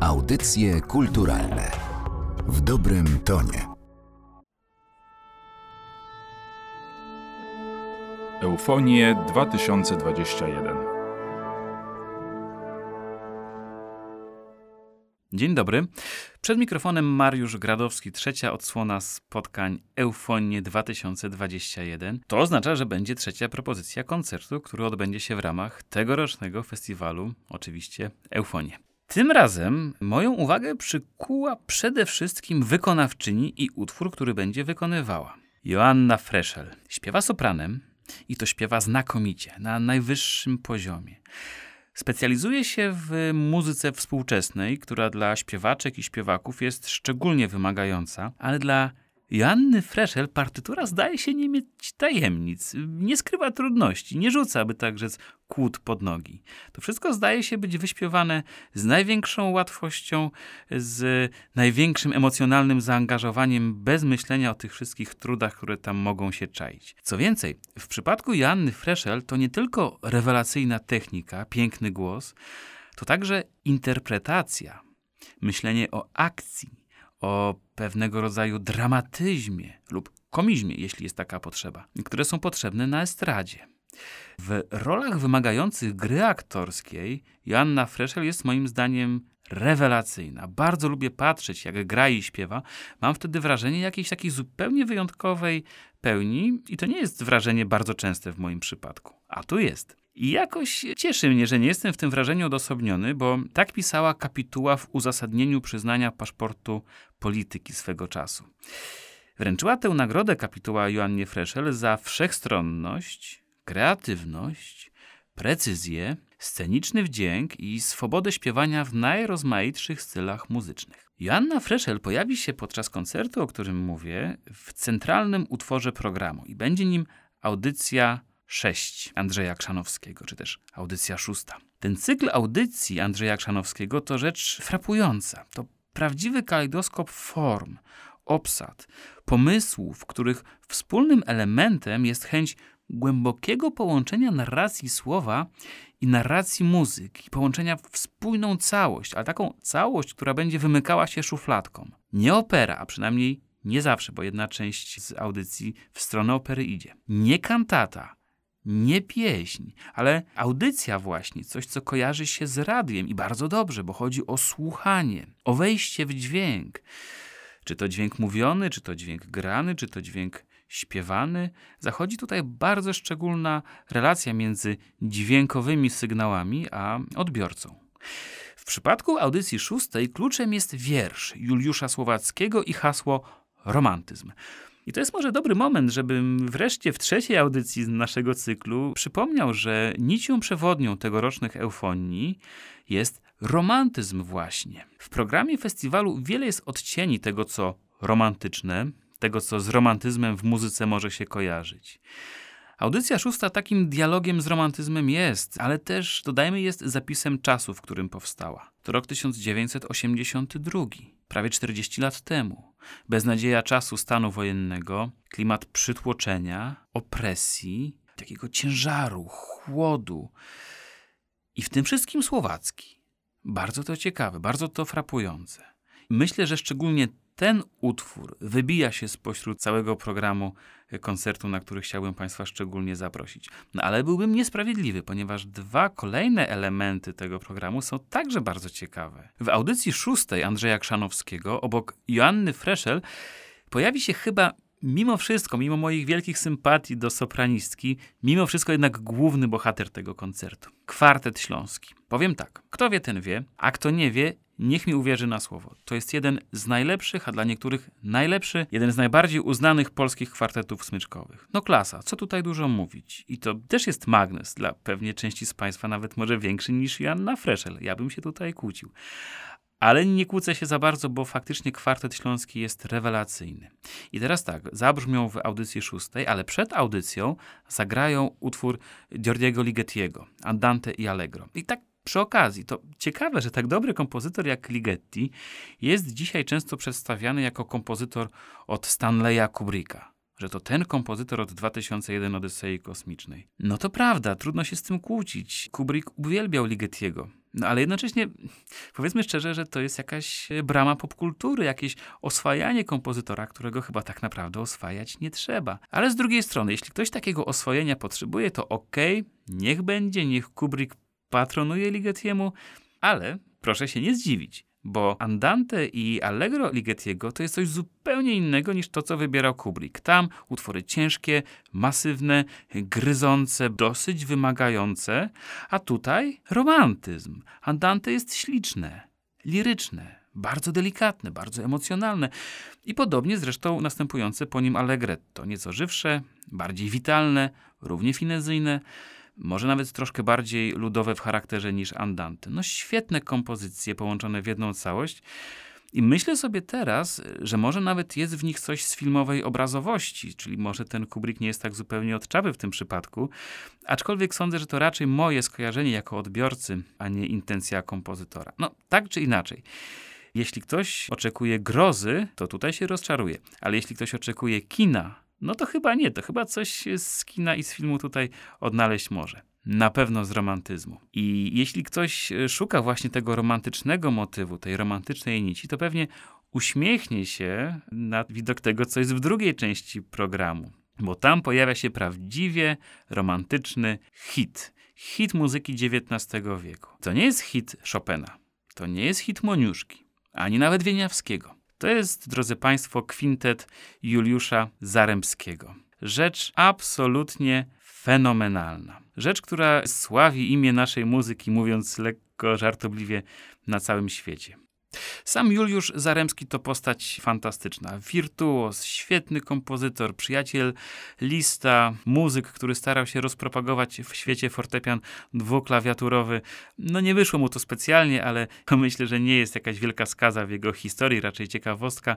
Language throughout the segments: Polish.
Audycje kulturalne w dobrym tonie. Eufonie 2021 Dzień dobry. Przed mikrofonem Mariusz Gradowski, trzecia odsłona spotkań Eufonie 2021. To oznacza, że będzie trzecia propozycja koncertu, który odbędzie się w ramach tegorocznego festiwalu, oczywiście Eufonie. Tym razem moją uwagę przykuła przede wszystkim wykonawczyni i utwór, który będzie wykonywała. Joanna Freszel śpiewa sopranem i to śpiewa znakomicie, na najwyższym poziomie. Specjalizuje się w muzyce współczesnej, która dla śpiewaczek i śpiewaków jest szczególnie wymagająca, ale dla Joanny Freszel partytura zdaje się nie mieć tajemnic, nie skrywa trudności, nie rzuca, by tak rzec, kłód pod nogi. To wszystko zdaje się być wyśpiewane z największą łatwością, z największym emocjonalnym zaangażowaniem, bez myślenia o tych wszystkich trudach, które tam mogą się czaić. Co więcej, w przypadku Joanny Freszel to nie tylko rewelacyjna technika, piękny głos, to także interpretacja, myślenie o akcji, o pewnego rodzaju dramatyzmie lub komizmie, jeśli jest taka potrzeba, które są potrzebne na estradzie. W rolach wymagających gry aktorskiej Joanna Freszel jest moim zdaniem rewelacyjna. Bardzo lubię patrzeć, jak gra i śpiewa. Mam wtedy wrażenie jakiejś takiej zupełnie wyjątkowej pełni i to nie jest wrażenie bardzo częste w moim przypadku. A tu jest. I jakoś cieszy mnie, że nie jestem w tym wrażeniu odosobniony, bo tak pisała kapituła w uzasadnieniu przyznania paszportu polityki swego czasu. Wręczyła tę nagrodę kapituła Joannie Freszel za wszechstronność, kreatywność, precyzję, sceniczny wdzięk i swobodę śpiewania w najrozmaitszych stylach muzycznych. Joanna Freszel pojawi się podczas koncertu, o którym mówię, w centralnym utworze programu i będzie nim audycja 6 Andrzeja Krzanowskiego, czy też audycja szósta. Ten cykl audycji Andrzeja Krzanowskiego to rzecz frapująca. To prawdziwy kalejdoskop form, obsad, pomysłów, których wspólnym elementem jest chęć głębokiego połączenia narracji słowa i narracji muzyki, połączenia w spójną całość, ale taką całość, która będzie wymykała się szufladką. Nie opera, a przynajmniej nie zawsze, bo jedna część z audycji w stronę opery idzie. Nie kantata, nie pieśń, ale audycja właśnie, coś co kojarzy się z radiem i bardzo dobrze, bo chodzi o słuchanie, o wejście w dźwięk. Czy to dźwięk mówiony, czy to dźwięk grany, czy to dźwięk śpiewany. Zachodzi tutaj bardzo szczególna relacja między dźwiękowymi sygnałami a odbiorcą. W przypadku audycji szóstej kluczem jest wiersz Juliusza Słowackiego i hasło romantyzm. I to jest może dobry moment, żebym wreszcie w trzeciej audycji naszego cyklu przypomniał, że nicią przewodnią tegorocznych eufonii jest romantyzm właśnie. W programie festiwalu wiele jest odcieni tego, co romantyczne, tego, co z romantyzmem w muzyce może się kojarzyć. Audycja szósta takim dialogiem z romantyzmem jest, ale też, dodajmy, jest zapisem czasu, w którym powstała. To rok 1982, prawie 40 lat temu. Beznadzieja czasu stanu wojennego, klimat przytłoczenia, opresji, takiego ciężaru, chłodu. I w tym wszystkim Słowacki. Bardzo to ciekawe, bardzo to frapujące. Myślę, że szczególnie ten utwór wybija się spośród całego programu koncertu, na który chciałbym Państwa szczególnie zaprosić. No ale byłbym niesprawiedliwy, ponieważ dwa kolejne elementy tego programu są także bardzo ciekawe. W audycji szóstej Andrzeja Krzanowskiego obok Joanny Freszel pojawi się chyba mimo wszystko, mimo moich wielkich sympatii do sopranistki, mimo wszystko jednak główny bohater tego koncertu. Kwartet Śląski. Powiem tak, kto wie, ten wie, a kto nie wie, niech mi uwierzy na słowo. To jest jeden z najlepszych, a dla niektórych najlepszy, jeden z najbardziej uznanych polskich kwartetów smyczkowych. No klasa, co tutaj dużo mówić. I to też jest magnes dla pewnie części z Państwa, nawet może większy niż Joanna Freszel. Ja bym się tutaj kłócił. Ale nie kłócę się za bardzo, bo faktycznie kwartet śląski jest rewelacyjny. I teraz tak, zabrzmią w audycji szóstej, ale przed audycją zagrają utwór Giordiego Ligetiego, Andante i Allegro. I tak przy okazji, to ciekawe, że tak dobry kompozytor jak Ligeti jest dzisiaj często przedstawiany jako kompozytor od Stanleya Kubricka. że to ten kompozytor od 2001 Odysei Kosmicznej. No to prawda, trudno się z tym kłócić. Kubrick uwielbiał Ligetiego. No ale jednocześnie powiedzmy szczerze, że to jest jakaś brama popkultury, jakieś oswajanie kompozytora, którego chyba tak naprawdę oswajać nie trzeba. Ale z drugiej strony, jeśli ktoś takiego oswojenia potrzebuje, to okej, okay, niech będzie, niech Kubrick patronuje Ligetiemu, ale proszę się nie zdziwić bo Andante i Allegro Ligetiego to jest coś zupełnie innego niż to, co wybierał Kubrick. Tam utwory ciężkie, masywne, gryzące, dosyć wymagające, a tutaj romantyzm. Andante jest śliczne, liryczne, bardzo delikatne, bardzo emocjonalne i podobnie zresztą następujące po nim Allegretto, nieco żywsze, bardziej witalne, równie finezyjne, może nawet troszkę bardziej ludowe w charakterze niż Andante. No świetne kompozycje połączone w jedną całość. I myślę sobie teraz, że może nawet jest w nich coś z filmowej obrazowości, czyli może ten Kubrick nie jest tak zupełnie odczawy w tym przypadku, aczkolwiek sądzę, że to raczej moje skojarzenie jako odbiorcy, a nie intencja kompozytora. No, tak czy inaczej. Jeśli ktoś oczekuje grozy, to tutaj się rozczaruje, ale jeśli ktoś oczekuje kina, no to chyba nie, to chyba coś z kina i z filmu tutaj odnaleźć może. Na pewno z romantyzmu. I jeśli ktoś e, szuka właśnie tego romantycznego motywu, tej romantycznej nici, to pewnie uśmiechnie się na widok tego, co jest w drugiej części programu. Bo tam pojawia się prawdziwie romantyczny hit. Hit muzyki XIX wieku. To nie jest hit Chopina. To nie jest hit Moniuszki. Ani nawet Wieniawskiego. To jest, drodzy Państwo, kwintet Juliusza Zaremskiego. Rzecz absolutnie fenomenalna. Rzecz, która sławi imię naszej muzyki, mówiąc lekko żartobliwie, na całym świecie. Sam Juliusz Zaremski to postać fantastyczna. Wirtuos, świetny kompozytor, przyjaciel lista, muzyk, który starał się rozpropagować w świecie fortepian dwuklawiaturowy. No nie wyszło mu to specjalnie, ale myślę, że nie jest jakaś wielka skaza w jego historii, raczej ciekawostka.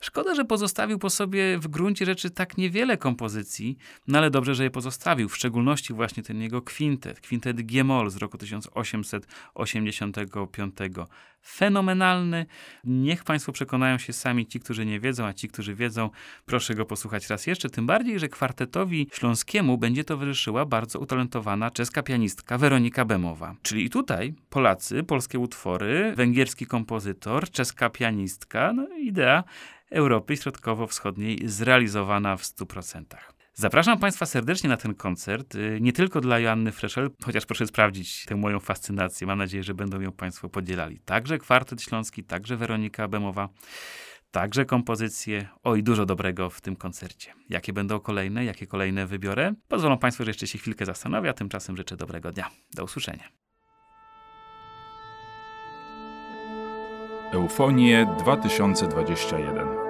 Szkoda, że pozostawił po sobie w gruncie rzeczy tak niewiele kompozycji, no ale dobrze, że je pozostawił, w szczególności właśnie ten jego kwintet, kwintet G-moll z roku 1885 fenomenalny. Niech Państwo przekonają się sami, ci, którzy nie wiedzą, a ci, którzy wiedzą, proszę go posłuchać raz jeszcze. Tym bardziej, że kwartetowi śląskiemu będzie towarzyszyła bardzo utalentowana czeska pianistka Weronika Bemowa. Czyli i tutaj Polacy, polskie utwory, węgierski kompozytor, czeska pianistka, no idea Europy Środkowo-Wschodniej zrealizowana w 100%. Zapraszam Państwa serdecznie na ten koncert, y, nie tylko dla Joanny Freszel, chociaż proszę sprawdzić tę moją fascynację. Mam nadzieję, że będą ją Państwo podzielali. Także kwartet śląski, także Weronika Bemowa, także kompozycje. Oj, dużo dobrego w tym koncercie. Jakie będą kolejne, jakie kolejne wybiorę? Pozwolą Państwo, że jeszcze się chwilkę zastanowię, a tymczasem życzę dobrego dnia. Do usłyszenia. Eufonie 2021